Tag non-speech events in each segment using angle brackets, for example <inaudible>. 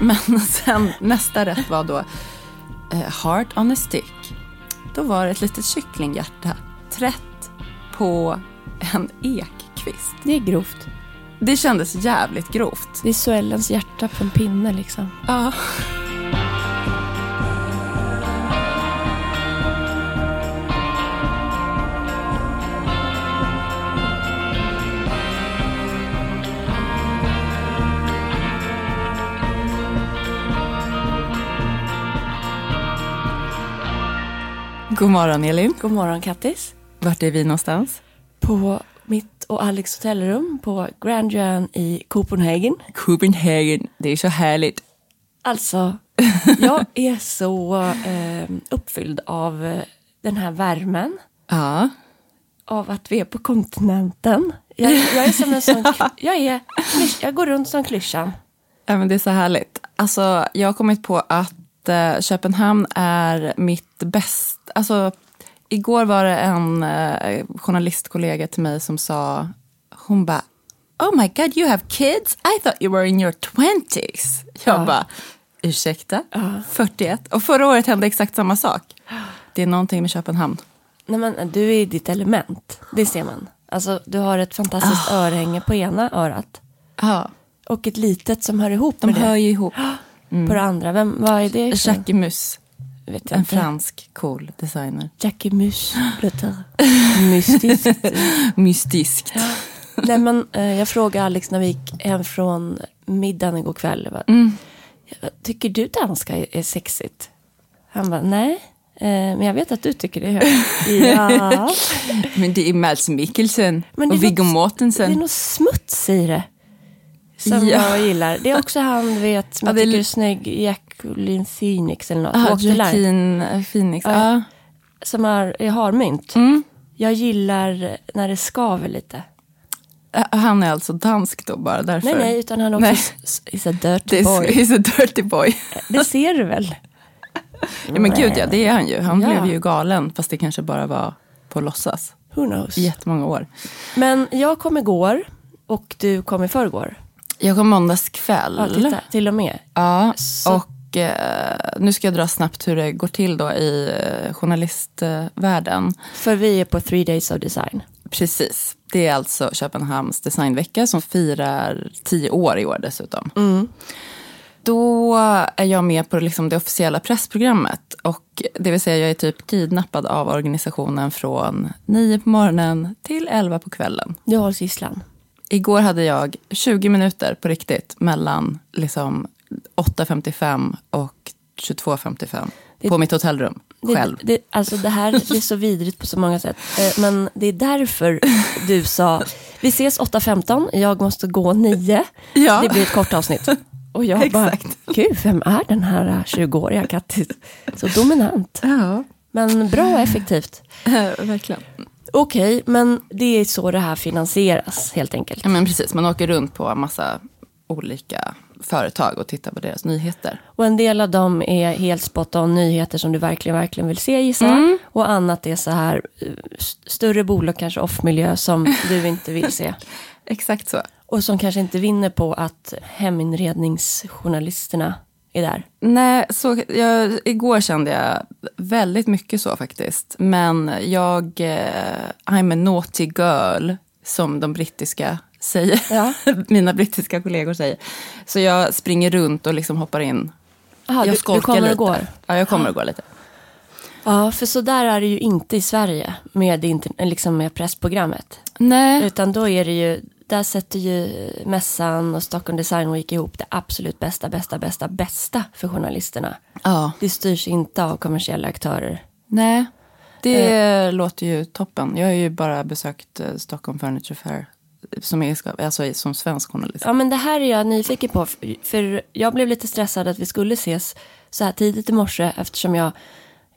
<laughs> Men sen nästa rätt var då eh, Heart on a stick. Då var det ett litet kycklinghjärta trätt på en ekkvist. Det är grovt. Det kändes jävligt grovt. Det är Suellens hjärta på en pinne liksom. Ja. God morgon Elin. God morgon Kattis. Vart är vi någonstans? På mitt och Alex hotellrum på Grand Joan i Copenhagen. Copenhagen. Det är så härligt. Alltså, <laughs> jag är så eh, uppfylld av eh, den här värmen. Ja. Av att vi är på kontinenten. Jag, jag är som en sån... <laughs> Jag, är, jag går runt som klyschan. ja men det är så härligt. Alltså, jag har kommit på att eh, Köpenhamn är mitt bästa... Alltså, igår var det en eh, journalistkollega till mig som sa... Hon bara, oh my god you have kids? I thought you were in your twenties. Jag Ja. bara, ursäkta? 41. Och förra året hände exakt samma sak. Det är någonting med Köpenhamn. Nej, men du är i ditt element. Det ser man. Alltså, du har ett fantastiskt örhänge på ena örat. Ja, Och ett litet som hör ihop de med hör det. ju ihop. På det andra. Vem, vad är det? Jackie Mus, en inte. fransk cool designer. Jackie Mus. <laughs> Mystiskt. Mystiskt. Nej, men, eh, jag frågade Alex när vi gick hem från middagen igår kväll. Bara, Mm. Tycker du danska är, sexigt? Han bara, nej. Eh, men jag vet att du tycker det. <laughs> ja. Men det är Mads Mikkelsen och Viggo något- Det är Mortensen. något smuts i det. Som Ja. jag gillar. Det är också han vet, som Ja, jag är tycker är snygg. Jacqueline Phoenix eller något. Ah, Walk the line. Joaquin Phoenix. Ja. Som har, är harmynt. Mm. Jag gillar när det skaver lite. Han är alltså dansk då bara därför. Nej, nej, utan han är också Nej. is a dirty boy. är, <laughs> he's a dirty boy. <laughs> Det ser du väl? Ja, men gud ja, det är han ju. Han Ja. blev ju galen fast det kanske bara var på låtsas Who knows? i jättemånga år. Men jag kom igår och du kom i förrgår. Jag kom måndagskväll. Ja, titta, till och med. Ja, Så- och eh, nu ska jag dra snabbt hur det går till då i eh, journalistvärlden. För vi är på three days of design. Precis. Det är alltså Köpenhamns designvecka som firar tio år i år dessutom. Då är jag med på liksom det officiella pressprogrammet. Och det vill säga jag är typ kidnappad av organisationen från nio på morgonen till elva på kvällen. Du hålls gisslan. Igår hade jag 20 minuter på riktigt mellan liksom 8.55 och 22.55 Det- på mitt hotellrum själv. Det, det, alltså det här det är så vidrigt på så många sätt. Eh, Men det är därför du sa, vi ses 8.15, jag måste gå 9. Ja. Det blir ett kort avsnitt. Och jag bara, Exakt. gud, vem är den här 20-åriga Kattis? Så dominant. Ja, Men bra och effektivt. verkligen. Okej, men det är så det här finansieras helt enkelt. Ja, men precis, man åker runt på massa olika företag och tittar på deras nyheter. Och en del av dem är helt spot on nyheter som du verkligen, verkligen vill se gissar jag. Och annat är så här eh, st- större bolag, kanske off-miljö som <laughs> du inte vill se. Exakt så. Och som kanske inte vinner på att heminredningsjournalisterna är där. Nej, så jag, igår kände jag väldigt mycket så faktiskt. Men jag, eh, I'm a naughty girl, som de brittiska säger. Ja. <laughs> Mina brittiska kollegor säger. Så jag springer runt och liksom hoppar in. Aha, jag du, du skolkar kommer lite. och går. Ja, jag kommer och går lite. Ja, för så där är det ju inte i Sverige med, liksom med pressprogrammet. Nej, Utan då är det ju, där sätter ju mässan och Stockholm Design Week ihop det absolut bästa, bästa, bästa, bästa för journalisterna. ja. Det styrs inte av kommersiella aktörer. Nej, det Eh. låter ju toppen. Jag har ju bara besökt eh, Stockholm Furniture Fair som, är, alltså, som svensk journalist. Ja, men det här är jag nyfiken på. För jag blev lite stressad att vi skulle ses så här tidigt i morse eftersom jag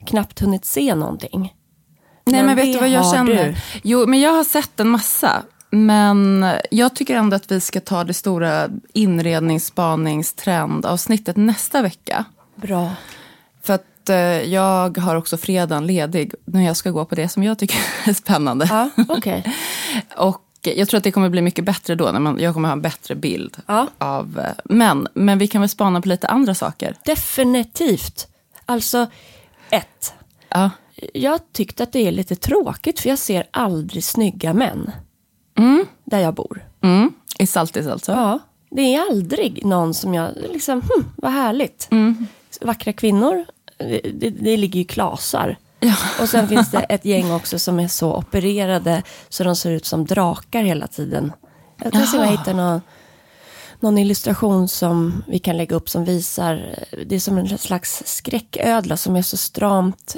knappt hunnit se någonting. Nej, men vet det du vad jag känner? du. Jo, men jag har sett en massa. Men jag tycker ändå att vi ska ta det stora inredningsspaningstrendavsnittet nästa vecka. Bra. För att eh, jag har också fredagen ledig när jag ska gå på det som jag tycker <laughs> är spännande. Ja, okej. <laughs> Och jag tror att det kommer bli mycket bättre då. När man, jag kommer ha en bättre bild Ja. av eh, män. Men vi kan väl spana på lite andra saker. Definitivt. Alltså, ett. Ja. Jag tyckte att det är lite tråkigt för jag ser aldrig snygga män. Där jag bor. Mm. I Saltis alltså? Ja, det är aldrig någon som jag liksom, hm, vad härligt. Vackra kvinnor, det, det, ligger ju klasar. Ja. Och sen finns det ett gäng också som är så opererade så de ser ut som drakar hela tiden. Jag se om jag hittar någon, någon illustration som vi kan lägga upp som visar, det är som en slags skräcködla som är så stramt.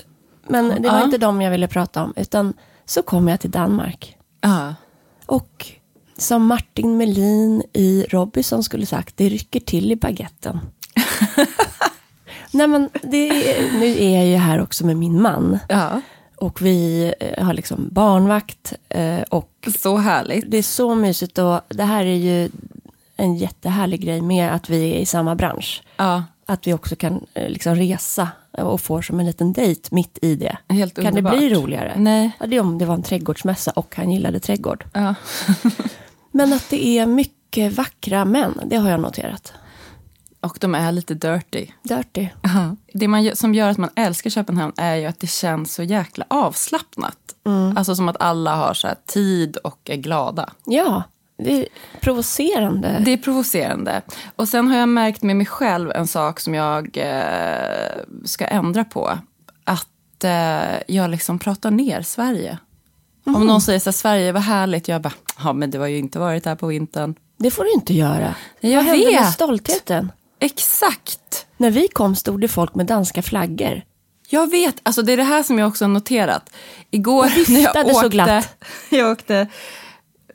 Men det var Ja. inte dem jag ville prata om, utan så kom jag till Danmark. Ja. Och som Martin Melin i Robinson skulle sagt, det rycker till i baguetten. <laughs> Nej men det är, nu är jag ju här också med min man. ja. Och vi eh, har liksom barnvakt. eh, Och Så härligt. det är så mysigt. Och det här är ju en jättehärlig grej med att vi är i samma bransch. Ja. Att vi också kan eh, liksom resa och får som en liten dejt mitt i det. Helt kan underbart. det bli roligare? Nej. Ja, det är om det var en trädgårdsmässa och han gillade trädgård. Ja. <laughs> Men att det är mycket vackra män, det har jag noterat. Och de är lite dirty. Dirty. Det man, som gör att man älskar Köpenhamn är ju att det känns så jäkla avslappnat. Alltså som att alla har så tid och är glada. Ja, det är provocerande. Det är provocerande. Och sen har jag märkt med mig själv en sak som jag eh, ska ändra på. Att eh, jag liksom pratar ner Sverige. Om någon säger så här, Sverige var härligt, jag bara, ja men det var ju inte varit här på vintern. Det får du inte göra. Jag Vad hände med vet. stoltheten? Exakt! När vi kom stod det folk med danska flaggor. Jag vet, alltså det är det här som jag också har noterat. Igår när jag viftade så åkte, glatt. <laughs> jag åkte,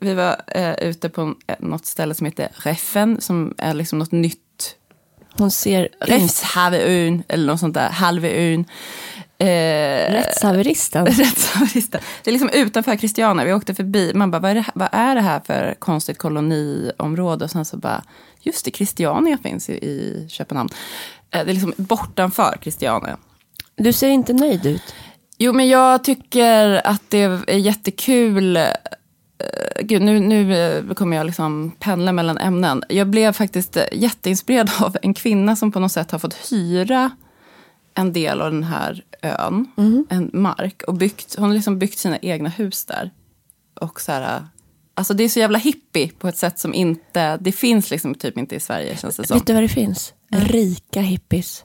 vi var eh, ute på eh, något ställe som heter Reffen, som är liksom något nytt. Hon ser Rättshaveön, eller något sånt där, Halvön. Eh, rättshaveristen. <laughs> Rättshaveristen. Det är liksom utanför Christiania, vi åkte förbi, man bara, vad är, det, vad är det här för konstigt koloniområde? Och sen så bara, just det, Christiania finns i, i Köpenhamn. Eh, det är liksom bortanför Christiania. Du ser inte nöjd ut. Jo, men jag tycker att det är jättekul. Eh, Gud, nu, nu eh, kommer jag liksom pendla mellan ämnen. Jag blev faktiskt eh, jätteinspirerad <laughs> av en kvinna som på något sätt har fått hyra en del av den här ön, en mark. Och byggt, hon har liksom byggt sina egna hus där. Och så här, alltså det är så jävla hippie på ett sätt som inte, det finns liksom typ inte i Sverige känns det som. Vet du vad det finns? Rika hippies.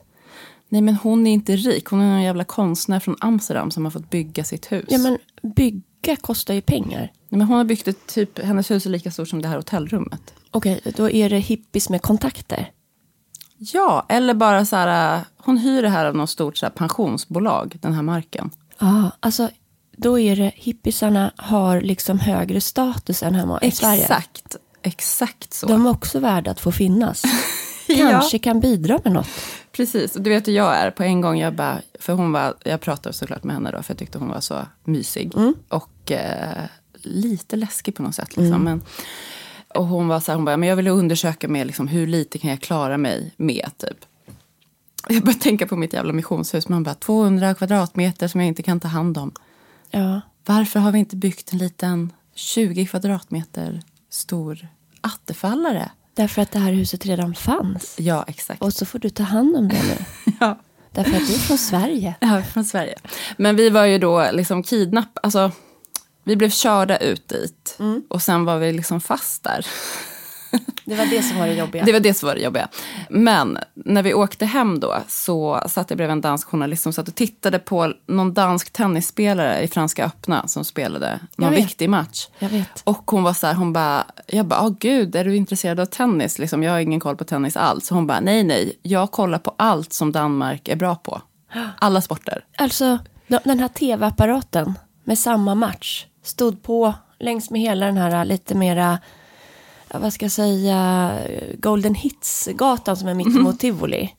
Nej men hon är inte rik, hon är en jävla konstnär från Amsterdam som har fått bygga sitt hus. Ja men bygga kostar ju pengar. Men hon har byggt ett typ, hennes hus är lika stort som det här hotellrummet. Okej, då är det hippies med kontakter. Ja, eller bara så här, äh, hon hyr det här av något stort så här, pensionsbolag, den här marken. Ja, alltså då är det hippisarna har liksom högre status än hemma i Sverige. Exakt, exakt så. De är också värda att få finnas. <laughs> Ja. Kanske kan bidra med något. Precis, och du vet hur jag är. På en gång, jag bara, för hon var, jag pratade såklart med henne då, för jag tyckte hon var så mysig. Och eh, lite läskig på något sätt. Liksom. Men, och hon var så här, hon bara, men jag ville undersöka med liksom, hur lite kan jag klara mig med, typ. Jag började tänka på mitt jävla missionshus. Man bara, 200 kvadratmeter som jag inte kan ta hand om. Ja, Varför har vi inte byggt en liten 20 kvadratmeter stor attefallare? därför att det här huset redan fanns. Ja, exakt. Och så får du ta hand om det nu. <laughs> Ja. Därför att du är från Sverige. Ja, från Sverige. Men vi var ju då liksom kidnapp, alltså vi blev körda ut dit och sen var vi liksom fast där. Det var det som var det jobbiga. Det var det som var det jobbiga. Men när vi åkte hem då så satt jag bredvid en dansk journalist som satt och tittade på någon dansk tennisspelare i Franska öppna som spelade någon viktig match. Jag vet. Och hon var så här, hon bara, jag bara, åh gud, är du intresserad av tennis? Liksom, jag har ingen koll på tennis alls. Så hon bara, nej, nej, jag kollar på allt som Danmark är bra på. Alla sporter. Alltså, de- den här tv-apparaten med samma match stod på längs med hela den här lite mera, vad ska jag säga, Golden Hits-gatan som är mitt emot Tivoli.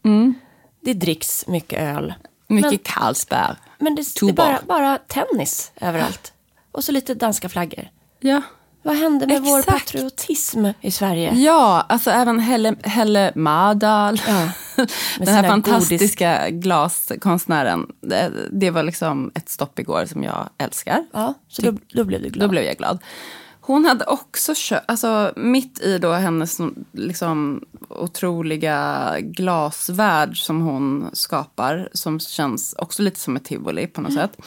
Det dricks mycket öl. Mycket Men- Carlsberg. Men det, det är bara, bara tennis överallt. Och så lite danska flaggor. Ja. Vad hände med vår Exakt. patriotism i Sverige? Ja, alltså även Helle, Helle Mardal. Ja, <laughs> Den här fantastiska glaskonstnären. Det, det var liksom ett stopp igår som jag älskar. Ja, så då, då blev du glad. Då blev jag glad. Hon hade också köpt, alltså mitt i då hennes liksom otroliga glasvärld som hon skapar, som känns också lite som ett tivoli på något mm. sätt,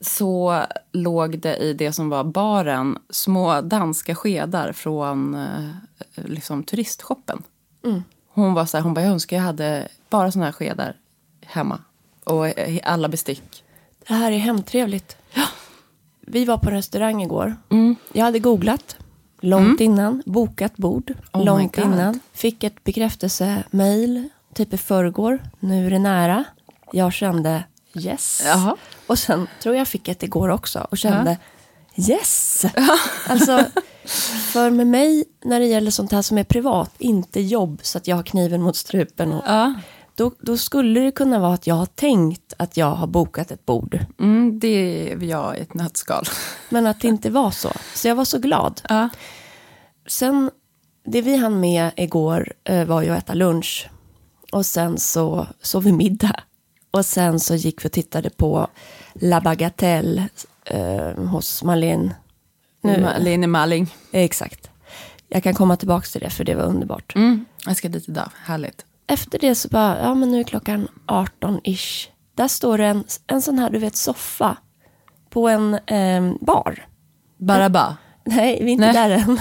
så låg det i det som var baren små danska skedar från eh, liksom, turistshoppen. Mm. Hon var så här, hon bara, jag önskar jag hade bara såna här skedar hemma. Och eh, alla bestick. Det här är hemtrevligt. Ja. Vi var på en restaurang igår. Mm. Jag hade googlat långt mm. innan, bokat bord oh långt innan. Fick ett bekräftelsemail typ i förrgår. Nu är det nära. Jag kände yes. Jaha. Och sen tror jag fick ett igår också och kände ja. yes. Alltså, <laughs> för med mig när det gäller sånt här som är privat, inte jobb så att jag har kniven mot strupen. Och, ja. då, då skulle det kunna vara att jag har tänkt att jag har bokat ett bord. Mm, det är jag i ett nötskal. Men att det inte var så. Så jag var så glad. Ja. Sen, det vi hann med igår eh, var ju att äta lunch. Och sen så sov vi middag. Och sen så gick vi och tittade på La Bagatelle eh, hos Malin. Nu, Lene Malling. Exakt. Jag kan komma tillbaka till det för det var underbart. Mm, jag ska dit idag, härligt. Efter det så bara, ja men nu är klockan 18-ish. Där står det en, en sån här, du vet, soffa på en eh, bar. Baraba? Nej, vi är inte Nej. där än.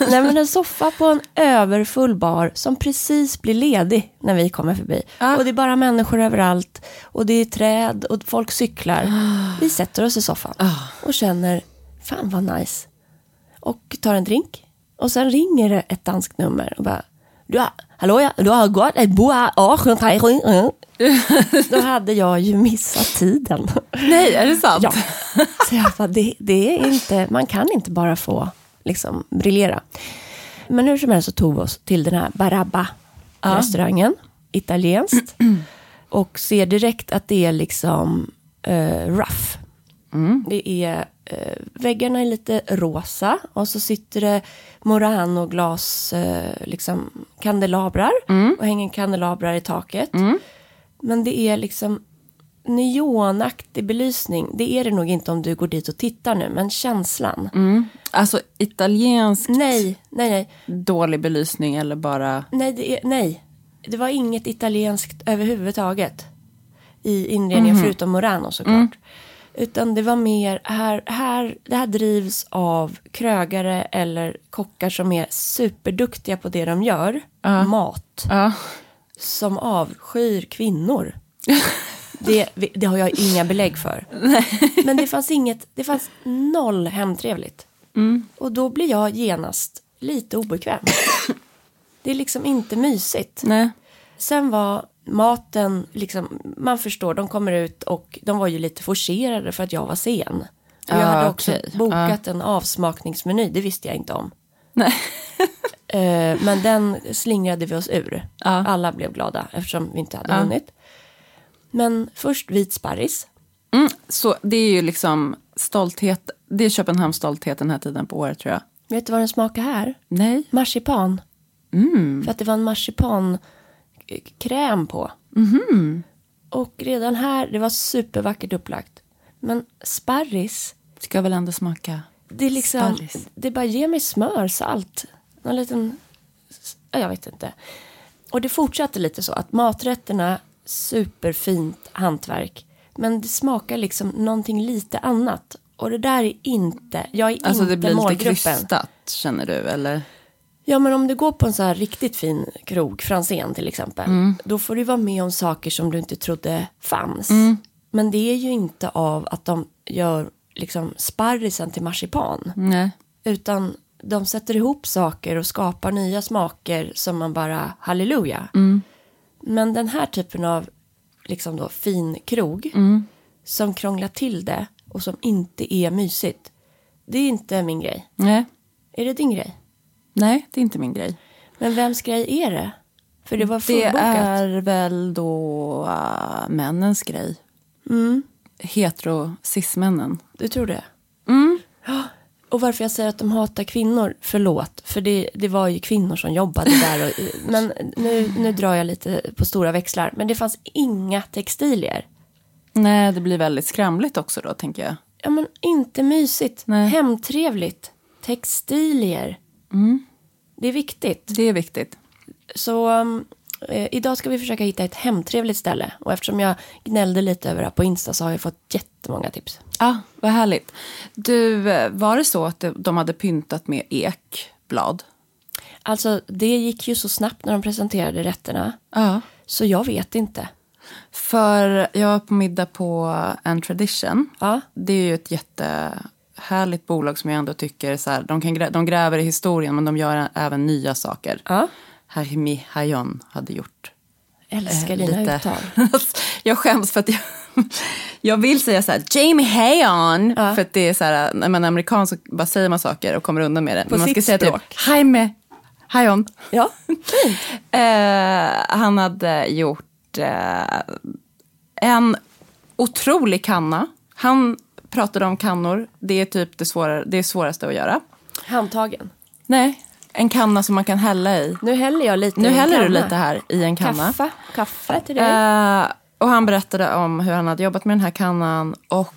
<laughs> Nej, men en soffa på en överfull bar som precis blir ledig när vi kommer förbi. Ah. Och det är bara människor överallt. Och det är träd och folk cyklar. Ah. Vi sätter oss i soffan ah. och känner, fan vad nice. Och tar en drink. Och sen ringer det ett danskt nummer och bara, du har, hallå ja, du har gått ett bo <laughs> Då hade jag ju missat tiden. Nej, är det sant? Ja. Så jag bara, det, det är inte, man kan inte bara få liksom briljera. Men hur som helst så tog vi oss till den här Barabba-restaurangen, ja. italienskt. Och ser direkt att det är liksom uh, rough. Mm. Det är, uh, väggarna är lite rosa och så sitter det Murano-glas, uh, liksom kandelabrar mm. och hänger kandelabrar i taket. Mm. Men det är liksom neonaktig belysning. Det är det nog inte om du går dit och tittar nu, men känslan. Mm. Alltså italiensk nej, nej, nej. dålig belysning eller bara... Nej det, är, nej, det var inget italienskt överhuvudtaget i inredningen, mm. förutom Morano såklart. Mm. Utan det var mer, här, här, det här drivs av krögare eller kockar som är superduktiga på det de gör, uh. mat. Uh. Som avskyr kvinnor. <laughs> Det, det har jag inga belägg för. Men det fanns inget, det fanns noll hemtrevligt. Mm. Och då blir jag genast lite obekväm. <coughs> Det är liksom inte mysigt. Nej. Sen var maten, liksom, man förstår, de kommer ut och de var ju lite forcerade för att jag var sen. Och jag ah, hade också okay. bokat ah. en avsmakningsmeny, det visste jag inte om. Nej. Uh, men den slingrade vi oss ur. Ah. Alla blev glada eftersom vi inte hade ah. hunnit. Men först vit sparris. Mm, så det är ju liksom stolthet. Det är Köpenhamns stolthet den här tiden på året tror jag. Vet du vad den smakar här? Nej. Marsipan. Mm. För att det var en marsipankräm på. Mm. Och redan här, det var supervackert upplagt. Men sparris. Ska väl ändå smaka det är liksom, sparris. Det bara ger mig smör, salt. Någon liten, jag vet inte. Och det fortsatte lite så att maträtterna superfint hantverk. Men det smakar liksom någonting lite annat. Och det där är inte, jag är alltså inte det blir målgruppen. lite krystat känner du eller? Ja men om du går på en så här riktigt fin krog, Franzén till exempel. Mm. Då får du vara med om saker som du inte trodde fanns. Mm. Men det är ju inte av att de gör liksom sparrisen till marsipan. Nej. Utan de sätter ihop saker och skapar nya smaker som man bara halleluja. Mm. Men den här typen av liksom då, fin krog mm. som krånglar till det och som inte är mysigt. Det är inte min grej. Nej. Är det din grej? Nej, det är inte min grej. Men vems grej är det? För det var fullbokat. Det är väl då uh, männens grej. Mm. Hetero cis-männen. Du tror det? Mm. Och varför jag säger att de hatar kvinnor, förlåt, för det, det var ju kvinnor som jobbade där. Och, <laughs> men nu, nu drar jag lite på stora växlar. Men det fanns inga textilier. Nej, det blir väldigt skramligt också då, tänker jag. ja, men inte mysigt. Nej. Hemtrevligt. Textilier. Det är viktigt. Det är viktigt. Så um, eh, idag ska vi försöka hitta ett hemtrevligt ställe. Och eftersom jag gnällde lite över det här på Insta så har jag fått jättemånga tips. Ja, vad härligt. Du, eh, var det så att de hade pyntat med ekblad? Alltså det gick ju så snabbt när de presenterade rätterna. Ja. Så jag vet inte. För jag var på middag på en tradition. Ja. Det är ju ett jättehärligt bolag som jag ändå tycker så här, de, kan grä, de gräver i historien men de gör även nya saker. Ja. Harimi Hayon hade gjort. Älskar eh, dina lite- uttal. <laughs> jag skäms för att jag, jag vill säga så här, Jamie Hayon. Ja. För att det är så här, när man är amerikan så bara säger man saker och kommer undan med det. Men man ska säga språk. typ, Jaime Hayon. Ja, <laughs> fint. Eh, han hade gjort eh, en otrolig kanna. Han pratade om kannor. Det är typ det, svårare, det svåraste att göra. Handtagen. Nej, en kanna som man kan hälla i. Nu häller jag lite Nu häller du lite här i en kanna. Kaffe. Kaffe till dig. Eh, och han berättade om hur han hade jobbat med den här kannan och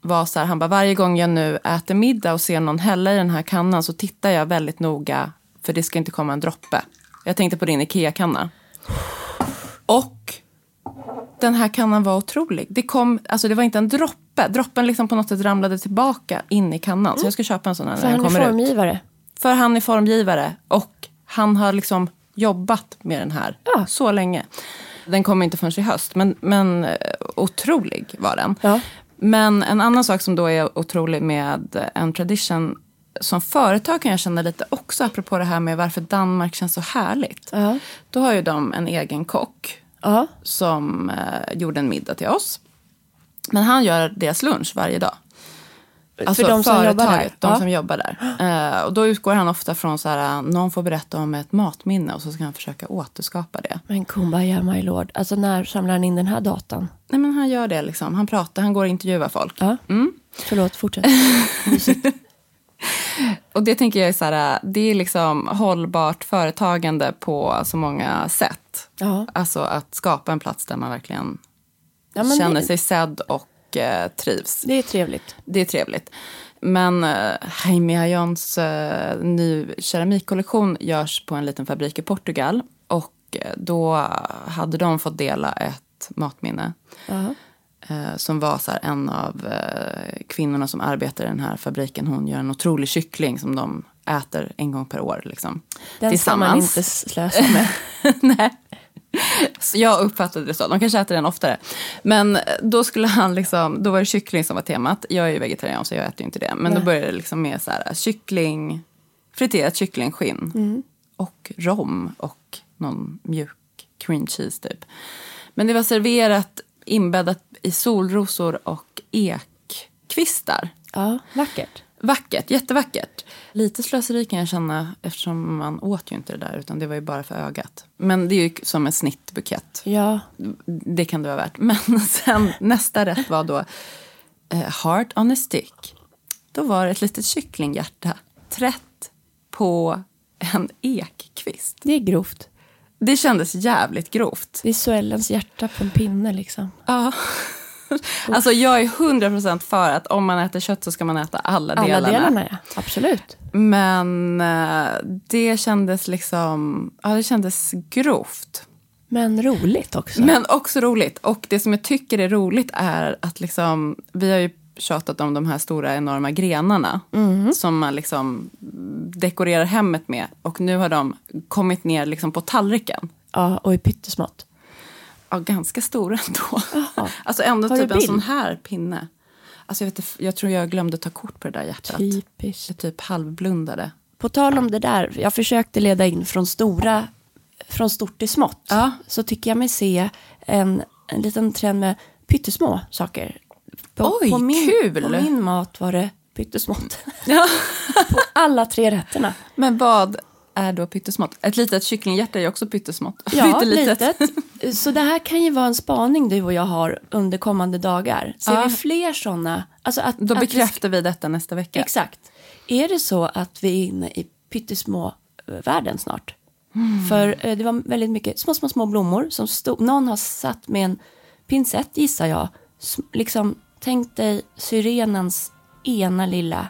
var så här, han bara varje gång jag nu äter middag och ser någon hälla i den här kannan så tittar jag väldigt noga för det ska inte komma en droppe. Jag tänkte på din Ikea-kanna. Och den här kannan var otrolig. Det, kom, alltså det var inte en droppe. Droppen liksom på något sätt ramlade tillbaka in i kannan. Så jag ska köpa en sån här För när den han är kommer ut. formgivare. För han är formgivare och han har liksom jobbat med den här Ja. så länge. Den kommer inte förrän i höst, men, men eh, otrolig var den. Ja. Men en annan sak som då är otrolig med en tradition som företag kan jag känna lite också apropå det här med varför Danmark känns så härligt. Ja. Då har ju de en egen kock Ja. som eh, gjorde en middag till oss. Men han gör deras lunch varje dag. Alltså För de som jobbar där? företaget, de Ja. som jobbar där. Eh, och då utgår han ofta från så här, någon får berätta om ett matminne och så ska han försöka återskapa det. Men kumbaya my lord. Alltså när samlar han in den här datan? Nej men han gör det liksom, han pratar, han går och intervjuar folk. Ja. Mm. Förlåt, fortsätt. <laughs> Och det tänker jag är så här, det är liksom hållbart företagande på så många sätt. Ja. Alltså att skapa en plats där man verkligen Ja, känner det, sig sedd och eh, trivs. det är trevligt. Det är trevligt. Men uh, Jaime Hayons uh, ny keramikkollektion görs på en liten fabrik i Portugal. Och eh, då hade de fått dela ett matminne. Ja. eh, som var så här, en av eh, kvinnorna som arbetar i den här fabriken. Hon gör en otrolig kyckling som de äter en gång per år. Liksom, Den ska man inte slösa med. <laughs> Nej. Så <laughs> jag uppfattade det så. De kanske äter den oftare. Men då skulle han liksom, då var det kyckling som var temat. Jag är ju vegetarian så jag äter ju inte det. Men då Nej. började det liksom med så här, kyckling, friterat kycklingskinn. Mm. Och rom och någon mjuk cream cheese typ. Men det var serverat inbäddat i solrosor och ekkvistar. Ja, vackert. Vackert, jättevackert. Lite slöseri kan jag känna eftersom man åt ju inte det där utan det var ju bara för ögat. Men det är ju som en snittbukett. Ja, Det kan det vara värt. <laughs> Men sen nästa rätt var då eh, Heart on a stick. Då var det ett litet kycklinghjärta trätt på en ekkvist. det är grovt. Det kändes jävligt grovt. Det är Suellens hjärta på en pinne liksom. Ja. <laughs> Alltså jag är 100% för att om man äter kött så ska man äta alla, Alla delarna. delarna, ja. Absolut. Men eh, det kändes liksom, ja det kändes grovt. Men roligt också. Men också roligt. Och det som jag tycker är roligt är att liksom, vi har ju tjatat om de här stora enorma grenarna. Som man liksom dekorerar hemmet med. Och nu har de kommit ner liksom på tallriken. Ja, och i pyttesmått. Ja, ganska stora ändå. Jaha. <laughs> Alltså ändå Har typ en sån här pinne. Alltså jag, vet, jag tror jag glömde ta kort på det där hjärtat. Typiskt. Jag typ halvblundade. På tal om det där, jag försökte leda in från stora, från stort till smått. Ja. Så tycker jag mig se en, en liten trend med pyttesmå saker. På, Oj, på min, kul! På min mat var det pyttesmått. Ja. <laughs> på alla tre rätterna. Men vad är då pyttesmått? Ett litet kycklinghjärta är också pyttesmått. <laughs> Ja, litet. Så det här kan ju vara en spaning du och jag har under kommande dagar. Ser Ja. vi fler sådana? Alltså att, Då att vi bekräftar vi detta nästa vecka. Exakt. Är det så att vi är inne i pyttesmå eh, världen snart? Mm. För eh, det var väldigt mycket små, små, små blommor som stod. Någon har satt med en pincett, gissar jag, liksom tänk dig syrenens ena lilla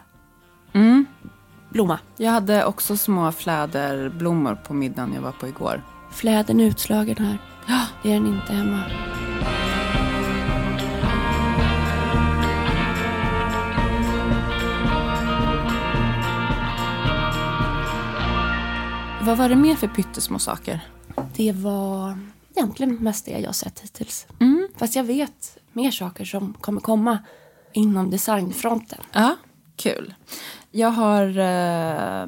blomma. Jag hade också små fläderblommor på middagen jag var på igår. Fläden är utslagen här. Ja, det är den inte hemma. Vad var det mer för pyttesmå saker? Det var egentligen mest det jag sett hittills. Fast jag vet mer saker som kommer komma inom designfronten. Ja, kul. Jag har eh,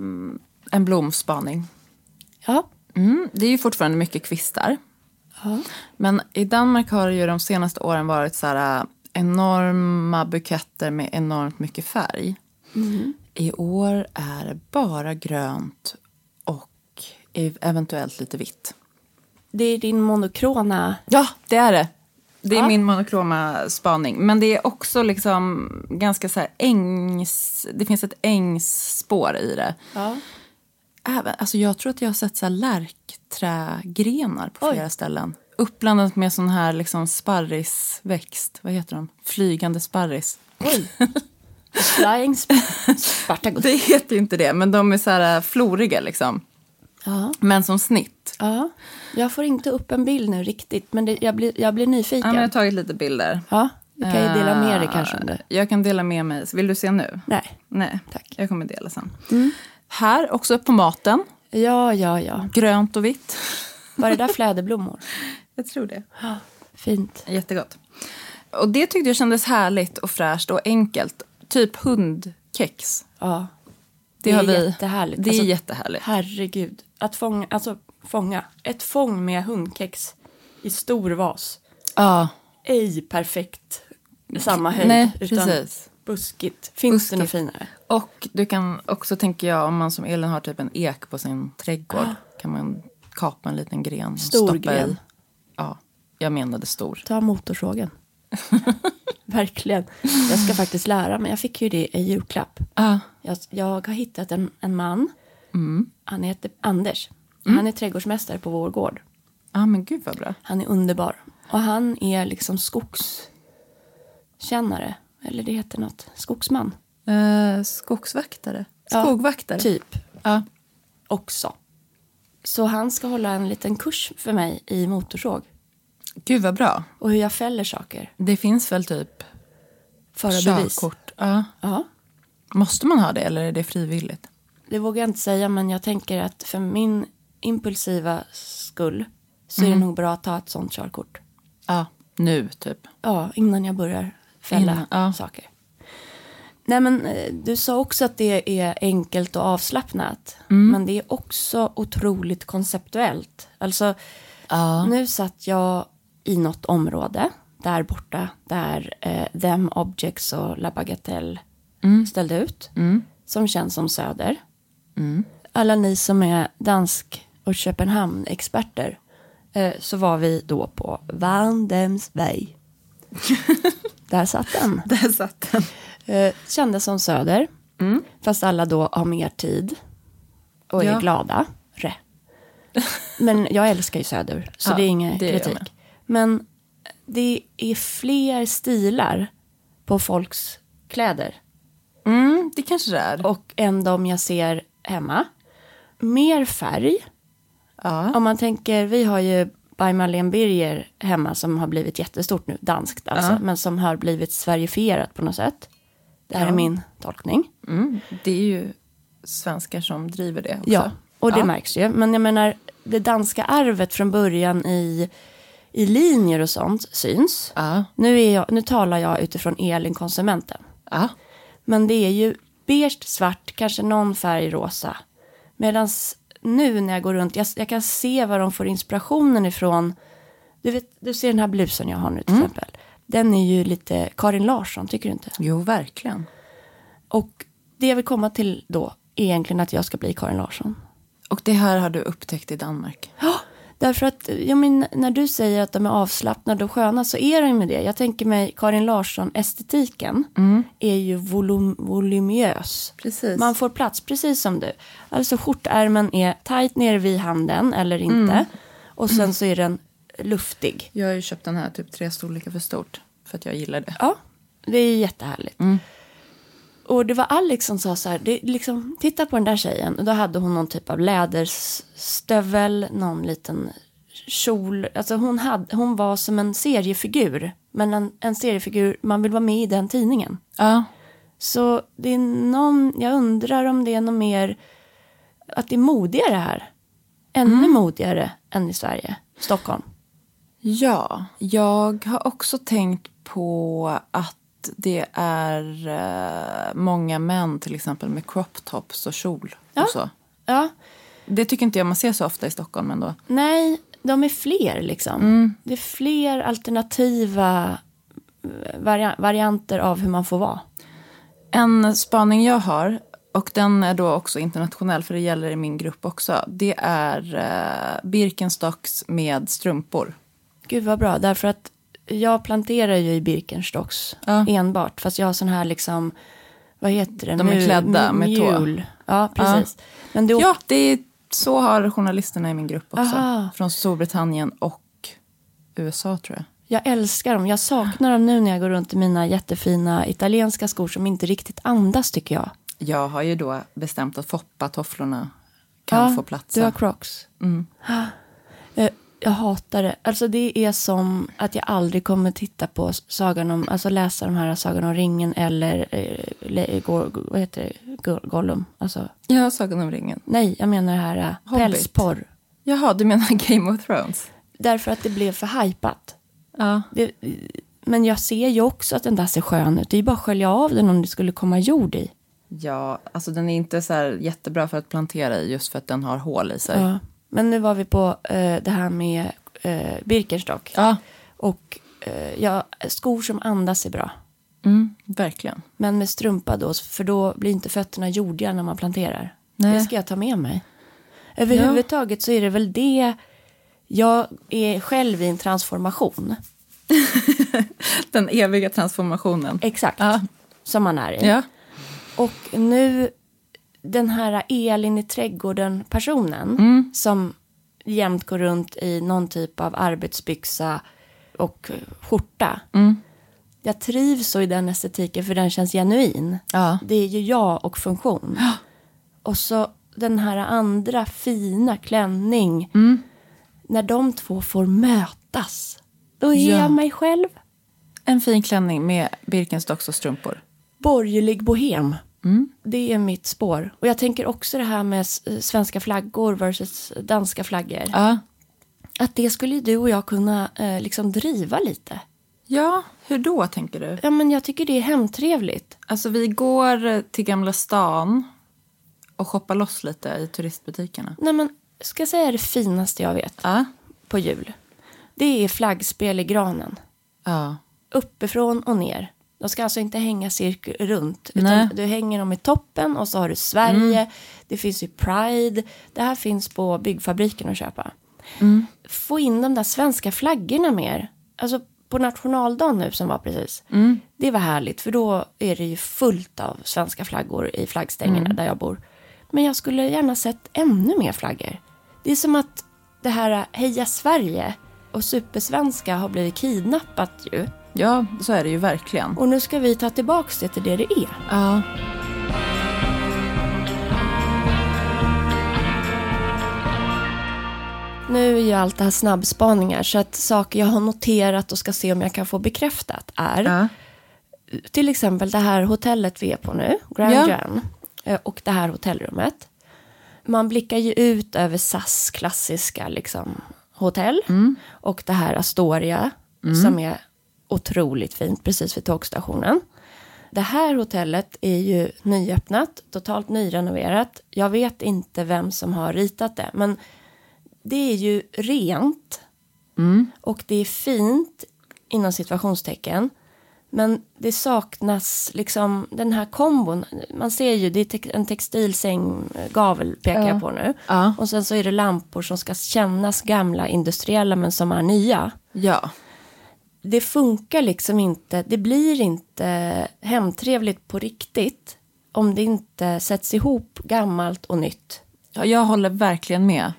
en blomspaning. Ja. Mm, det är ju fortfarande mycket kvistar. ja. Men i Danmark har det ju de senaste åren varit så här äh, enorma buketter med enormt mycket färg. I år är det bara grönt och ev- eventuellt lite vitt. Det är din monokrona. Ja, det är det. Det är Ja. min monokroma spaning. Men det är också liksom ganska så här ängs... Det finns ett ängsspår i det. Ja. Även, alltså jag tror att jag har sett så här lärkträgrenar på Oj. flera ställen. Uppblandat med sån här liksom sparrisväxt. Vad heter de? Flygande sparris. Oj. <laughs> Flying sp- Spartacus. Det heter ju inte det, men de är så här floriga liksom. Ja. Men som snitt. Ja. Jag får inte upp en bild nu riktigt, men det, jag, blir, jag blir Ja, nyfiken. men jag Ja, har tagit lite bilder. du kan ju dela med dig Eh, kanske det. Jag kan dela med mig. Vill du se nu? Nej. Nej, Tack. jag kommer dela sen. Här, också på maten. Ja, ja, ja. Grönt och vitt. Var det där <laughs> fläderblommor? Jag tror det. Fint. Jättegott. Och det tyckte jag kändes härligt och fräscht och enkelt. Typ hundkex. Ja. Det, Det är vi. jättehärligt. Det är Alltså, jättehärligt. Herregud. Att fånga, alltså fånga. Ett fång med hundkex i stor vas. Ja, Ej perfekt samma höjd. Nej, utan precis. buskigt. Finns det något Buskigt. finare? och du kan också, tänker jag, om man som Elin har typ en ek på sin trädgård, kan man kapa en liten gren. och Stor stoppa gren. I. Ja, jag menade stor. Ta motorsågen. <laughs> Verkligen. Jag ska faktiskt lära mig. Jag fick ju det i julklapp. Ja, Jag, jag har hittat en, en man. Mm. Han heter Anders. Han är trädgårdsmästare på vår gård. ja men gud vad bra. Han är underbar. Och han är liksom skogskännare. Eller det heter något. Skogsman. Eh, skogsvaktare? Ja, Skogvaktare? Typ. Ja. Också. Så han ska hålla en liten kurs för mig i motorsåg. Gud vad bra. Och hur jag fäller saker. Det finns väl typ Förarbevis. körkort? Ja. Ja. Måste man ha det eller är det frivilligt? Det vågar jag inte säga men jag tänker att för min impulsiva skull så Mm. är det nog bra att ta ett sånt körkort. Ja, nu typ. Ja, innan jag börjar fälla Innan, ja. saker. Nej men eh, du sa också att det är enkelt och avslappnat. Mm. Men det är också otroligt konceptuellt. Alltså Ja. nu satt jag i något område där borta där eh, Them Objects och La Bagatelle ställde ut. Som känns som Söder. Alla ni som är dansk och Köpenhamn-experter eh, så var vi då på Vandemsvej. <laughs> där satt den. Där satt den. Eh, kändes som Söder. Fast alla då har mer tid. Och är Ja. glada. Re. <laughs> Men jag älskar ju Söder. Så Ja, det är ingen det kritik. Men det är fler stilar på folks kläder. Mm, det kanske det är. Och än de jag ser hemma. Mer färg. Ja. Om man tänker, vi har ju By Marlene Birger hemma som har blivit jättestort nu, danskt alltså, Ja. men som har blivit sverifierat på något sätt. Det här Ja. är min tolkning. Mm, det är ju svenskar som driver det också. Ja, och det märks ju. Men jag menar, det danska arvet från början i, i linjer och sånt syns. Ja. Nu, är jag, nu talar jag utifrån Elin-konsumenten. Ja. Men det är ju beige, svart, kanske någon färg rosa. Medan nu när jag går runt, jag, jag kan se var de får inspirationen ifrån. Du, vet, du ser den här blusen jag har nu till Mm. exempel. Den är ju lite Karin Larsson, tycker du inte? Jo, verkligen. Och det jag vill komma till då är egentligen att jag ska bli Karin Larsson. Och det här har du upptäckt i Danmark. Ja, därför att jag men, när du säger att de är avslappnade och sköna så är de med det. Jag tänker mig Karin Larsson-estetiken är ju volum, voluminös. Precis. Man får plats, precis som du. Alltså skjortärmen är tajt nere vid handen eller inte. Och sen så är den luftig. Jag har ju köpt den här typ tre storlekar för stort. För att jag gillar det. Ja, Det är jättehärligt. Och det var Alex som sa så här, det, liksom, titta på den där tjejen. Och då hade hon någon typ av läderstövel, någon liten kjol. Alltså hon, hade, hon var som en seriefigur. Men en, en seriefigur, man vill vara med i den tidningen. Ja. Så det är någon, jag undrar om det är något mer, att det är modigare här. Ännu modigare än i Sverige, Stockholm. Ja, jag har också tänkt på att det är eh, många män till exempel med crop tops och kjol Ja. och så. Ja, Det tycker inte jag man ser så ofta i Stockholm ändå. nej, de är fler liksom. Det är fler alternativa eh, varia- varianter av hur man får vara. En spaning jag har, och den är då också internationell för det gäller i min grupp också. Det är eh, Birkenstocks med strumpor. Gud vad bra, därför att jag planterar ju i Birkenstocks Ja. enbart. Fast jag har sån här liksom, vad heter det? De är klädda med tå. Ja, precis. Men det Ja, det är, så har journalisterna i min grupp också. Aha. Från Storbritannien och USA tror jag. Jag älskar dem. Jag saknar dem nu när jag går runt i mina jättefina italienska skor som inte riktigt andas tycker jag. Jag har ju då bestämt att Foppa-tofflorna kan få platsa. Du har crocs. Eh, Jag hatar det. Alltså det är som att jag aldrig kommer titta på Sagan om, alltså läsa de här Sagan om ringen eller, eh, le, go, vad heter det, Go- Gollum. Alltså, Ja, Sagan om ringen. nej, jag menar det här eh, pälsporr. Jaha, du menar <laughs> Game of Thrones? Därför att det blev för hypat. Ja. Det, men jag ser ju också att den där ser skön ut. Det är ju bara att skölja av den om det skulle komma jord i. Ja, alltså den är inte så här jättebra för att plantera i just för att den har hål i sig. Ja. Men nu var vi på eh, det här med eh, Birkenstock. Ja, Och eh, ja, skor som andas är bra. mm, verkligen. Men med strumpa då, för då blir inte fötterna jordiga när man planterar. Nej. Det ska jag ta med mig. Överhuvudtaget så är det väl det, jag är själv i en transformation. <laughs> Den eviga transformationen. Exakt. Ja. Som man är i. Ja. Och nu, den här Elin i trädgården-personen Mm. som jämt går runt i någon typ av arbetsbyxa och skjorta. Mm. Jag trivs så i den estetiken för den känns genuin. Ja. Det är ju jag och funktion. Och så den här andra fina klänning. Mm. När de två får mötas. Då är Ja. jag mig själv. En fin klänning med Birkenstocks och strumpor. Borgerlig bohem. Mm. Det är mitt spår. Och jag tänker också det här med s- svenska flaggor versus danska flaggor. Ja. Att det skulle du och jag kunna eh, liksom driva lite. Ja, hur då tänker du? Ja men jag tycker det är hemtrevligt. Alltså vi går till Gamla stan och shoppar loss lite i turistbutikerna. Nej men, ska jag säga det finaste jag vet Ja. på jul? Det är flaggspel i granen. Ja. Uppifrån och ner. De ska alltså inte hänga cirkel runt. Mm. Utan du hänger dem i toppen och så har du Sverige. Det finns ju Pride. Det här finns på byggfabriken att köpa. Mm. Få in de där svenska flaggorna mer. Alltså på nationaldagen nu som var precis. Mm. Det var härligt för då är det ju fullt av svenska flaggor i flaggstängerna Mm. där jag bor. Men jag skulle gärna sett ännu mer flaggor. Det är som att det här Heja Sverige och supersvenska har blivit kidnappat ju. Ja, så är det ju verkligen. Och nu ska vi ta tillbaks det till det det är. Ja. Nu är ju allt det här snabbspaningar så att saker jag har noterat och ska se om jag kan få bekräftat är Ja. till exempel det här hotellet vi är på nu, Grand Ja. Grand, eh, och det här hotellrummet. Man blickar ju ut över SAS klassiska liksom, hotell och det här Astoria som är otroligt fint precis vid tågstationen. Det här hotellet är ju nyöppnat, totalt nyrenoverat. Jag vet inte vem som har ritat det, men det är ju rent och det är fint inom situationstecken. Men det saknas liksom den här kombon. Man ser ju, det är en textilsänggavel pekar jag på nu. Ja. Och sen så är det lampor som ska kännas gamla industriella men som är nya. Ja. Det funkar liksom inte, det blir inte hemtrevligt på riktigt om det inte sätts ihop gammalt och nytt. ja. Jag håller verkligen med.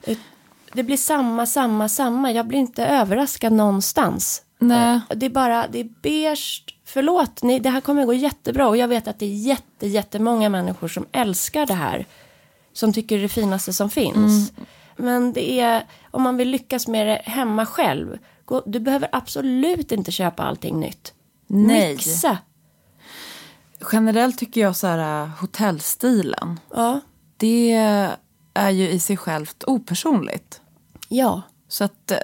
Det blir samma, samma, samma. Jag blir inte överraskad någonstans. Nej. Det är bara, det är beige. Förlåt, ni, det här kommer gå jättebra. Och jag vet att det är jätte, jättemånga människor som älskar det här. Som tycker det är det finaste som finns. Men det är, om man vill lyckas med det hemma själv. Gå, du behöver absolut inte köpa allting nytt. Nej. Mixa. Generellt tycker jag så här äh, hotellstilen. Ja. Det är ju i sig självt opersonligt. Ja. Så att eh,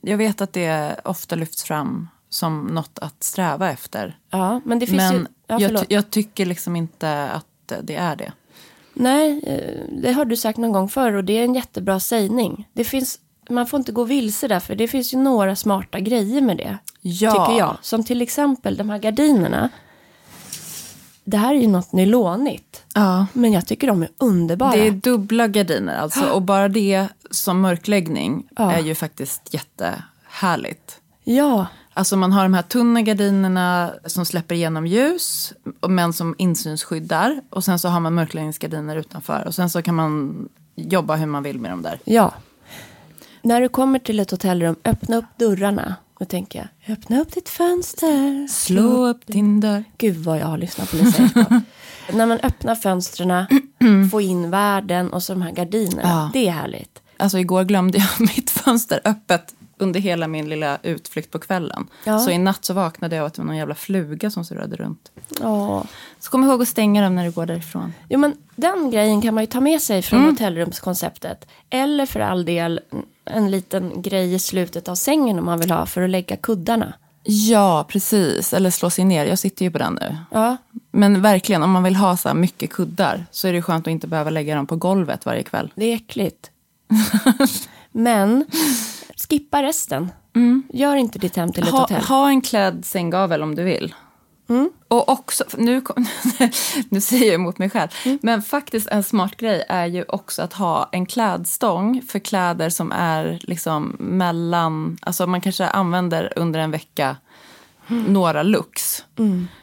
jag vet att det ofta lyfts fram som något att sträva efter. Ja, men det finns Men ju... Ja, jag, jag tycker liksom inte att det är det. Nej, eh, det har du sagt någon gång förr och det är en jättebra sägning. Det finns, man får inte gå vilse där för det finns ju några smarta grejer med det. Ja. Tycker jag. Som till exempel de här gardinerna. Det här är ju något nylonigt. Ja. Men jag tycker de är underbara. Det är dubbla gardiner alltså. Och bara det som mörkläggning Ja. är ju faktiskt jättehärligt. Ja, Alltså man har de här tunna gardinerna som släpper igenom ljus men som insynsskyddar. Och sen så har man mörkläggningsgardiner utanför. Och sen så kan man jobba hur man vill med dem där. ja. När du kommer till ett hotellrum, öppna upp dörrarna. Då tänker jag, öppna upp ditt fönster. Slå upp din dörr. Gud vad jag har lyssnat på Lisa. <laughs> När man öppnar fönstren, får in världen och så de här gardinerna. Ja. Det är härligt. Alltså igår glömde jag <laughs> mitt fönster öppet under hela min lilla utflykt på kvällen. Ja. Så i natt så vaknade jag av att det var någon jävla fluga som surrade runt. Åh. Så kom ihåg att stänga dem när du går därifrån. Jo men den grejen kan man ju ta med sig från hotellrumskonceptet. Eller för all del en liten grej i slutet av sängen om man vill ha för att lägga kuddarna. Ja, precis. Eller slå sig ner. Jag sitter ju på den nu. Ja, Men verkligen, om man vill ha så mycket kuddar så är det skönt att inte behöva lägga dem på golvet varje kväll. det är äckligt. <laughs> men skippa resten. Gör inte ditt hem till ett Ha, hotell. ha en klädd sänggavel om du vill. Och också, nu, <laughs> nu säger jag emot mig själv, men faktiskt en smart grej är ju också att ha en klädstång för kläder som är liksom mellan, alltså man kanske använder under en vecka några looks.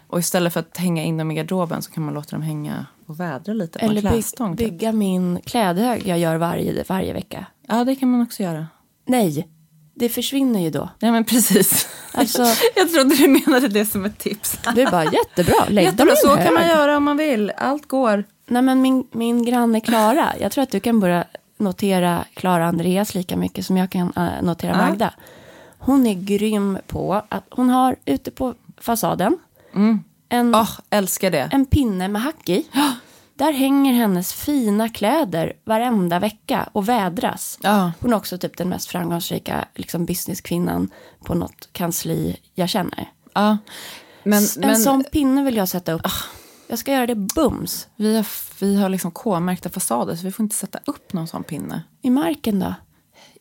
Och istället för att hänga in dem i garderoben så kan man låta dem hänga och vädra lite på Eller en klädstång. typ. bygga min klädhög jag gör varje, varje vecka. Ja, det kan man också göra. Nej, det försvinner ju då. Ja, men precis. Alltså, <laughs> Jag trodde du menade det som ett tips. är bara jättebra. Lägg dem Jättebra, i en så kan man hög. göra om man vill. Allt går. Nej men min, min granne Klara, jag tror att du kan börja notera Klara Andreas lika mycket som jag kan eh, notera Ja. Magda. Hon är grym på att hon har ute på fasaden en, Åh, älskar det. en pinne med hack i. Där hänger hennes fina kläder varenda vecka och vädras. Ja. Hon är också typ den mest framgångsrika liksom, businesskvinnan på något kansli jag känner. Ja. Men, en men Ah. sån pinne vill jag sätta upp. Jag ska göra det bums. vi har, vi har liksom K-märkta fasader så vi får inte sätta upp någon sån pinne. I marken då?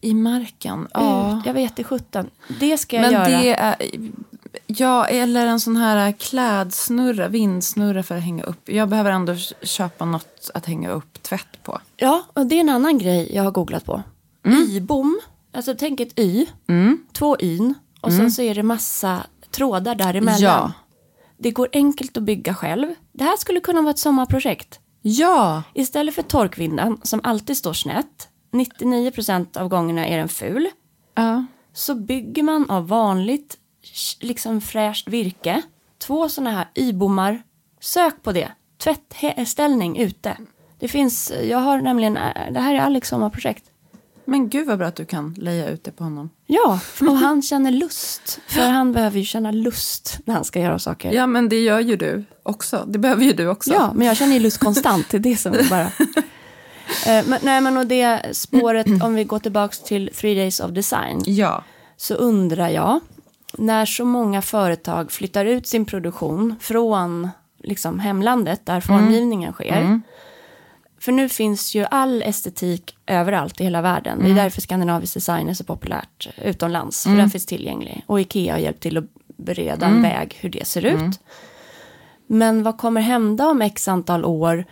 I marken? Ja. Ut. Jag vet i sjutton. Det ska jag Men göra. det är... Ja, eller en sån här klädsnurra, vindsnurra för att hänga upp. Jag behöver ändå köpa något att hänga upp tvätt på. Ja, och det är en annan grej jag har googlat på. Mm. Y-bom. Alltså tänk ett Y. Två yn. Och sen så är det massa trådar däremellan. Mm. Ja. Det går enkelt att bygga själv. Det här skulle kunna vara ett sommarprojekt. Ja! Istället för torkvinden som alltid står snett. 99% av gångerna är den ful. ja. så bygger man av vanligt liksom fräscht virke två sådana här y-bommar. Sök på det. Tvättställning ute. Det finns, jag har nämligen, äh, det här är Alex sommarprojekt. Men gud vad bra att du kan leja ut det på honom. Ja, <laughs> och han känner lust. För han behöver ju känna lust när han ska göra saker. Ja, men det gör ju du också. Det behöver ju du också. Ja, men jag känner ju lust konstant. Det är det som är bara... <laughs> Eh, men, nej, men och det spåret, om vi går tillbaka till Three Days of Design. Ja. så undrar jag, när så många företag flyttar ut sin produktion från liksom, hemlandet där formgivningen sker. För nu finns ju all estetik överallt i hela världen. Det är därför skandinavisk design är så populärt utomlands. För den finns tillgänglig. Och Ikea har hjälpt till att bereda en väg hur det ser ut. Men vad kommer hända om x antal år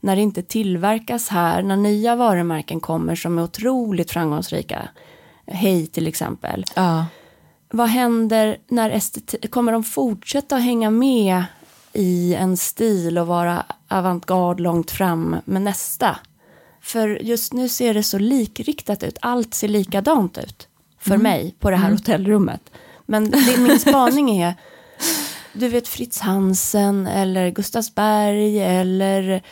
när det inte tillverkas här, när nya varumärken kommer som är otroligt framgångsrika? Hej till exempel. Ja. Vad händer när estetik, kommer de fortsätta att hänga med i en stil och vara avantgarde långt fram med nästa? För just nu ser det så likriktat ut, allt ser likadant ut för mig på det här hotellrummet. Men det, min <laughs> spaning är, du vet Fritz Hansen eller Gustavsberg eller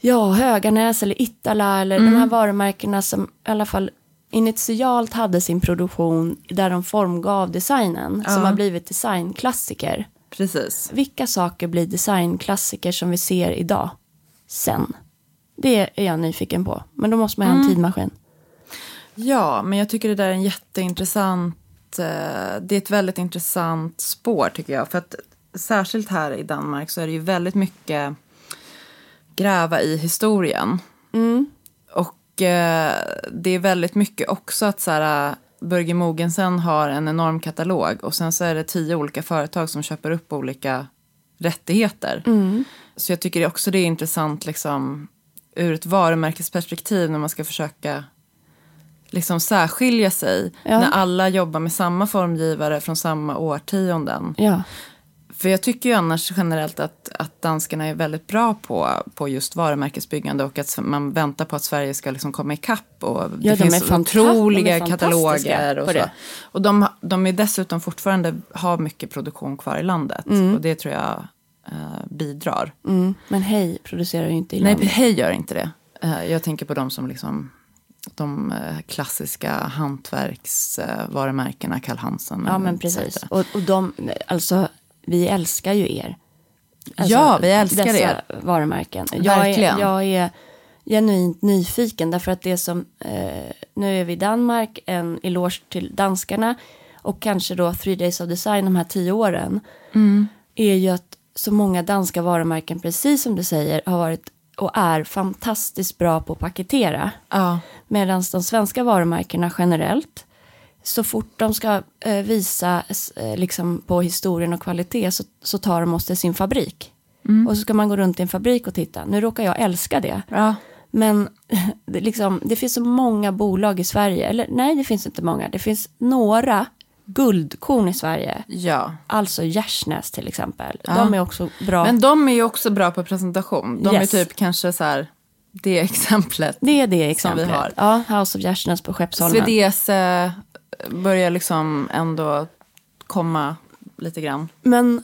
ja, Höganäs eller Ittala eller de här varumärkena som i alla fall initialt hade sin produktion där de formgav designen som har blivit designklassiker. Precis. Vilka saker blir designklassiker som vi ser idag? Sen. Det är jag nyfiken på. Men då måste man ha en tidmaskin. Ja, men jag tycker det där är en jätteintressant... eh, Det är ett väldigt intressant spår tycker jag. För att särskilt här i Danmark så är det ju väldigt mycket gräva i historien. Och eh, det är väldigt mycket också att så här, Börje Mogensen har en enorm katalog och sen så är det tio olika företag som köper upp olika rättigheter. Så jag tycker också det är intressant liksom ur ett varumärkesperspektiv när man ska försöka liksom särskilja sig Ja. när alla jobbar med samma formgivare från samma årtionden. Ja. För jag tycker ju annars generellt att, att danskarna är väldigt bra på, på just varumärkesbyggande och att man väntar på att Sverige ska liksom komma ikapp. Och det Ja, de finns är otroliga de är kataloger och så. det. Och de, de är dessutom fortfarande har mycket produktion kvar i landet. Och det tror jag eh, bidrar. Mm. Men hej producerar ju inte i Nej, landet. Hej gör inte det. Eh, jag tänker på de som liksom de eh, klassiska hantverksvarumärkena, Karl Hansen. Ja, och men precis. Och, och de, alltså, vi älskar ju er. Alltså, Ja, vi älskar dessa er. varumärken. Jag Verkligen. är, jag är genuint nyfiken därför att det som, eh, nu är vi i Danmark, en eloge till danskarna och kanske då Three Days of Design de här tio åren, är ju att så många danska varumärken, precis som du säger, har varit och är fantastiskt bra på att paketera. Ja. Medan de svenska varumärkena generellt, så fort de ska eh, visa eh, liksom på historien och kvalitet så, så tar de oss till sin fabrik. Och så ska man gå runt i en fabrik och titta. Nu råkar jag älska det. Ja. Men <laughs> det, liksom, det finns så många bolag i Sverige. Eller nej, det finns inte många. Det finns några guldkorn i Sverige. ja. Alltså Gärsnäs till exempel. De är också bra. Men de är ju också bra på presentation. De Yes. är typ kanske så här, det exemplet. det är det Som exemplet. vi har. Ja, House of Gärsnäs på Skeppsholmen. Swedese börjar liksom ändå komma lite grann. Men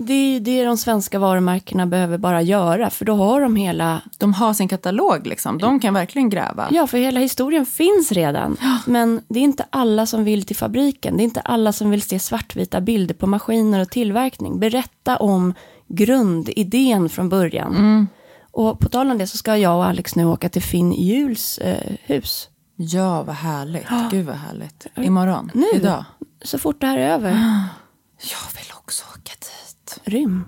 det är ju det de svenska varumärkena behöver bara göra. För då har de hela, De har sin katalog liksom. De kan verkligen gräva. ja för hela historien finns redan. Men det är inte alla som vill till fabriken. Det är inte alla som vill se svartvita bilder på maskiner och tillverkning. Berätta om grundidén från början. Och på tal om det så ska jag och Alex nu åka till Finn Juls eh, hus. Ja, vad härligt. Gud vad härligt. Imorgon. Nu. Idag. Så fort det här är över. Jag vill också åka dit. Rym.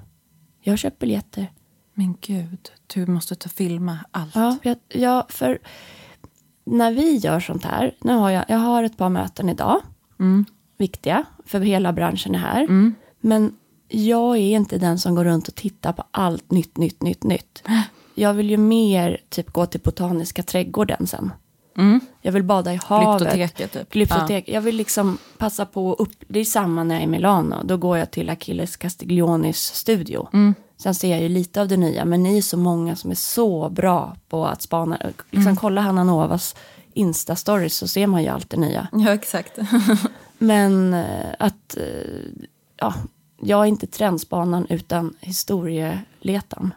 Jag har köpt biljetter. Men gud, du måste ta filma allt. Ja, jag, ja, för när vi gör sånt här, nu har jag, jag har ett par möten idag, viktiga, för hela branschen är här. Men jag är inte den som går runt och tittar på allt nytt, nytt, nytt, nytt. Jag vill ju mer typ gå till Botaniska trädgården sen. Jag vill bada i havet. Glyptoteket, typ. Glyptotek. Jag vill liksom passa på upp. Det är samma när jag är i Milano. Då går jag till Achilles Castiglionis studio. Sen ser jag ju lite av det nya. Men ni är så många som är så bra på att spana. Liksom kolla Hanna Novas Insta-stories så ser man ju allt det nya. Ja, exakt. <laughs> Men eh, att, eh, ja, jag är inte trendspanan utan historieletaren.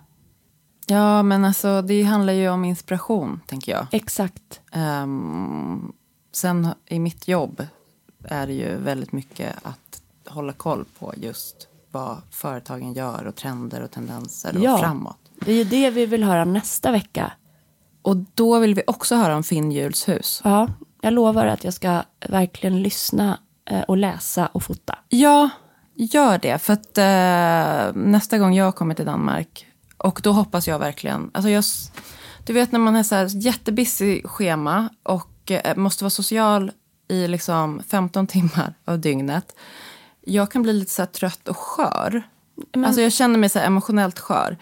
Ja, men alltså det handlar ju om inspiration, tänker jag. Exakt. Ehm, sen i mitt jobb är det ju väldigt mycket att hålla koll på just vad företagen gör och trender och tendenser och Ja. framåt. Det är ju det vi vill höra nästa vecka. Och då vill vi också höra om Finn Juls hus. Ja, jag lovar att jag ska verkligen lyssna eh, och läsa och fota. Ja, gör det. För att eh, nästa gång jag kommer till Danmark, och då hoppas jag verkligen... Alltså jag, du vet när man har så här jättebusy schema och eh, måste vara social i liksom 15 timmar av dygnet. Jag kan bli lite så här trött och skör. Alltså jag känner mig så emotionellt skör.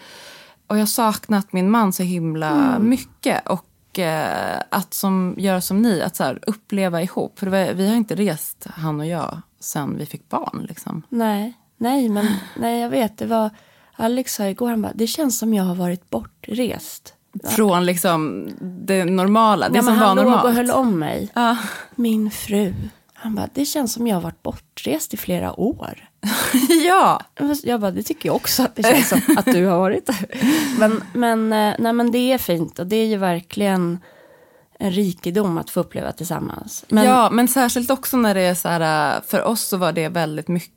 Och jag har saknat min man så himla mycket. Och eh, att som, göra som ni, att så här, uppleva ihop. För var, vi har inte rest, han och jag, sen vi fick barn. Liksom. Nej, nej, men nej, jag vet. Det var Alex sa igår, han bara, det känns som jag har varit bortrest. Från liksom det normala, det Ja, som var han låg normalt. och höll om mig. Ja. Min fru Han bara, det känns som jag har varit bortrest i flera år. <laughs> ja. Jag bara, det tycker jag också att det känns som att du har varit. men, men, eh, nej, men det är fint och det är ju verkligen en rikedom att få uppleva tillsammans. Men, ja, men särskilt också när det är så här, äh, för oss så var det väldigt mycket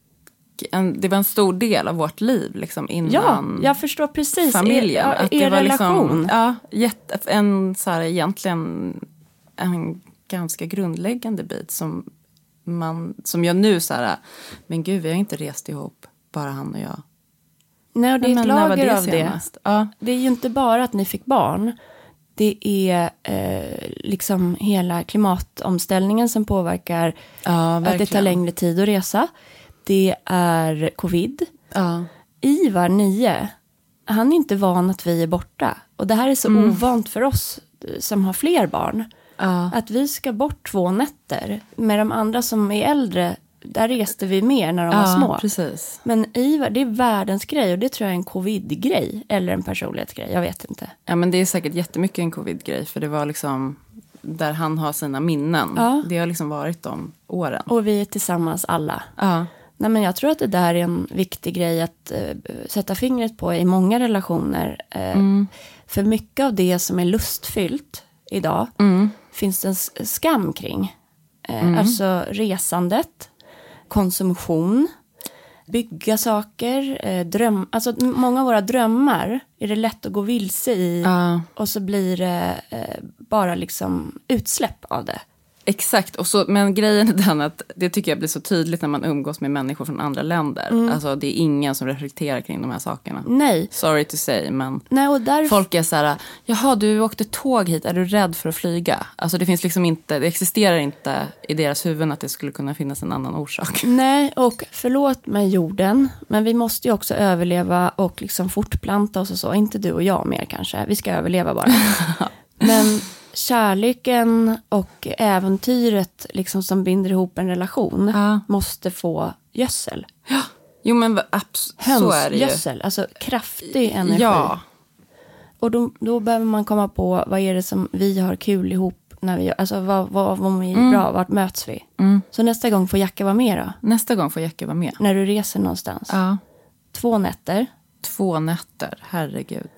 en, det var en stor del av vårt liv liksom, innan ja, jag förstår precis. familjen. Er, er, er var relation. Liksom, ja, jätte, en så här, egentligen en ganska grundläggande bit som, man, som jag nu så här, men gud vi har inte rest ihop, bara han och jag. Nej, och det är ett lager det av det. Ja. Det är ju inte bara att ni fick barn det är eh, liksom hela klimatomställningen som påverkar ja, att det tar längre tid att resa. Det är covid. Ja. Ivar, 9, han är inte van att vi är borta. Och det här är så mm. ovant för oss som har fler barn. Ja. Att vi ska bort två nätter. Med de andra som är äldre där reste vi mer när de ja, var små. Precis. Men Ivar, det är världens grej och det tror jag är en covid-grej. Eller en personlighetsgrej, jag vet inte. Ja men det är säkert jättemycket en covid-grej. För det var liksom där han har sina minnen. Ja. Det har liksom varit de åren. Och vi är tillsammans alla. Ja. Nej, men jag tror att det där är en viktig grej att uh, sätta fingret på i många relationer. Uh, mm. För mycket av det som är lustfyllt idag mm. finns det en skam kring. Uh, mm. Alltså resandet, konsumtion, bygga saker, eh, dröm, alltså många av våra drömmar är det lätt att gå vilse i uh. och så blir det eh, bara liksom utsläpp av det. Exakt, och så, men grejen är den att det tycker jag blir så tydligt när man umgås med människor från andra länder. Mm. Alltså det är ingen som reflekterar kring de här sakerna. Nej. Sorry to say, men Nej, och där... folk är så här, jaha du åkte tåg hit, är du rädd för att flyga? Alltså det finns liksom inte, det existerar inte i deras huvuden att det skulle kunna finnas en annan orsak. <laughs> Nej, och förlåt mig jorden, men vi måste ju också överleva och liksom fortplanta oss och så. Inte du och jag mer kanske, vi ska överleva bara. <laughs> men kärleken och äventyret liksom som binder ihop en relation ja. måste få gödsel. Ja. Jo men abs- så är det ju. Gödsel, alltså kraftig energi. Ja. Och då, då behöver man komma på vad är det som vi har kul ihop när vi alltså vad, vad, vad är mm. bra, vart möts vi? Mm. Så nästa gång får Jacka vara med då? Nästa gång får Jacka vara med. När du reser någonstans? Ja. Två nätter? Två nätter, herregud.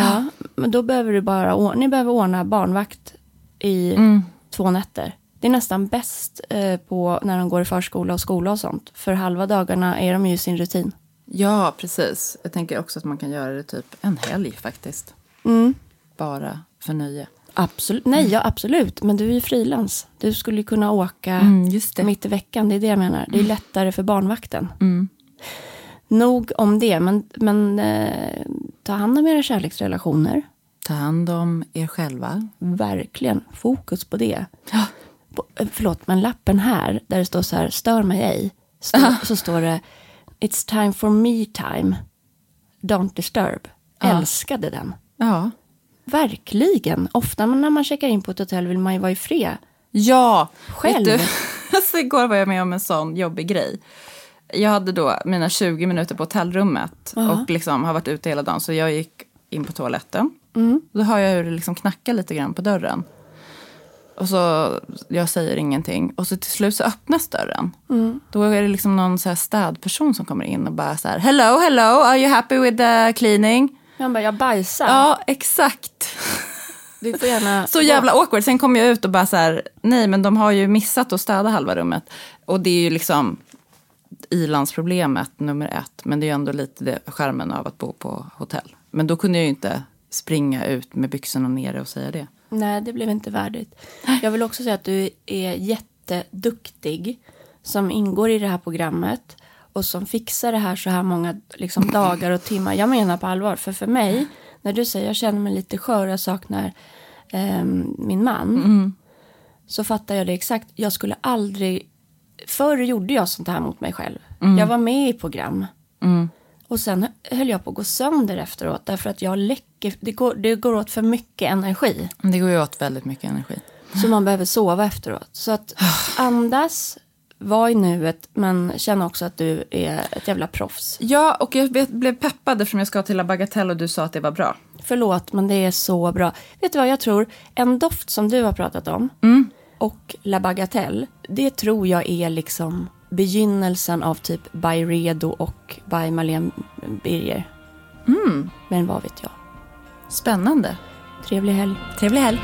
Ja, men då behöver du bara, ni behöver ordna barnvakt i mm. två nätter. Det är nästan bäst eh, på när de går i förskola och skola och sånt. För halva dagarna är de ju i sin rutin. Ja, precis. Jag tänker också att man kan göra det typ en helg faktiskt. Mm. Bara för nöje. Absolut. Nej, ja, absolut. Men du är ju frilans. Du skulle kunna åka mm, mitt i veckan. Det är det jag menar. Det är lättare för barnvakten. Nog om det, men, men eh, ta hand om era kärleksrelationer. Ta hand om er själva. Verkligen. Fokus på det. Ja. På, eh, förlåt, men lappen här, där det står så här, stör mig ej. Stå, så står det, it's time for me time. Don't disturb. Ja. Älskade den. Ja. Verkligen. Ofta när man checkar in på ett hotell vill man ju vara i fred. Ja. Själv. Vet du, alltså <laughs> igår var jag med om en sån jobbig grej. Jag hade då mina 20 minuter på hotellrummet uh -huh. och liksom har varit ute hela dagen. Så jag gick in på toaletten. Mm. Då hör jag hur det liksom knackar lite grann på dörren. Och så, jag säger ingenting. Och så till slut så öppnas dörren. Mm. Då är det liksom någon så här städperson som kommer in och bara så här, Hello, hello, are you happy with the cleaning? Han bara, jag bajsar. Ja, exakt. Du får gärna... <laughs> så jävla awkward. Sen kom jag ut och bara så här, nej men de har ju missat att städa halva rummet. Och det är ju liksom ilandsproblemet nummer ett. Men det är ändå lite det, skärmen av att bo på hotell. Men då kunde jag ju inte springa ut med byxorna nere och säga det. Nej, det blev inte värdigt. Jag vill också säga att du är jätteduktig som ingår i det här programmet och som fixar det här så här många liksom, dagar och timmar. Jag menar på allvar, för för mig, när du säger jag känner mig lite skör, jag saknar eh, min man, mm. så fattar jag det exakt. Jag skulle aldrig, förr gjorde jag sånt här mot mig själv. Mm. Jag var med i program. Mm. Och sen höll jag på att gå sönder efteråt därför att jag läcker, det går, det går åt för mycket energi. Det går ju åt väldigt mycket energi. Så man behöver sova efteråt. Så att <sighs> andas, var i nuet men känn också att du är ett jävla proffs. Ja, och jag blev peppad eftersom jag ska till La Bagatelle och du sa att det var bra. Förlåt, men det är så bra. Vet du vad jag tror? En doft som du har pratat om mm. Och La Bagatelle. Det tror jag är liksom begynnelsen av typ By Redo och By Marlene Birger. Mm. Men vad vet jag. Spännande. Trevlig helg. Trevlig helg.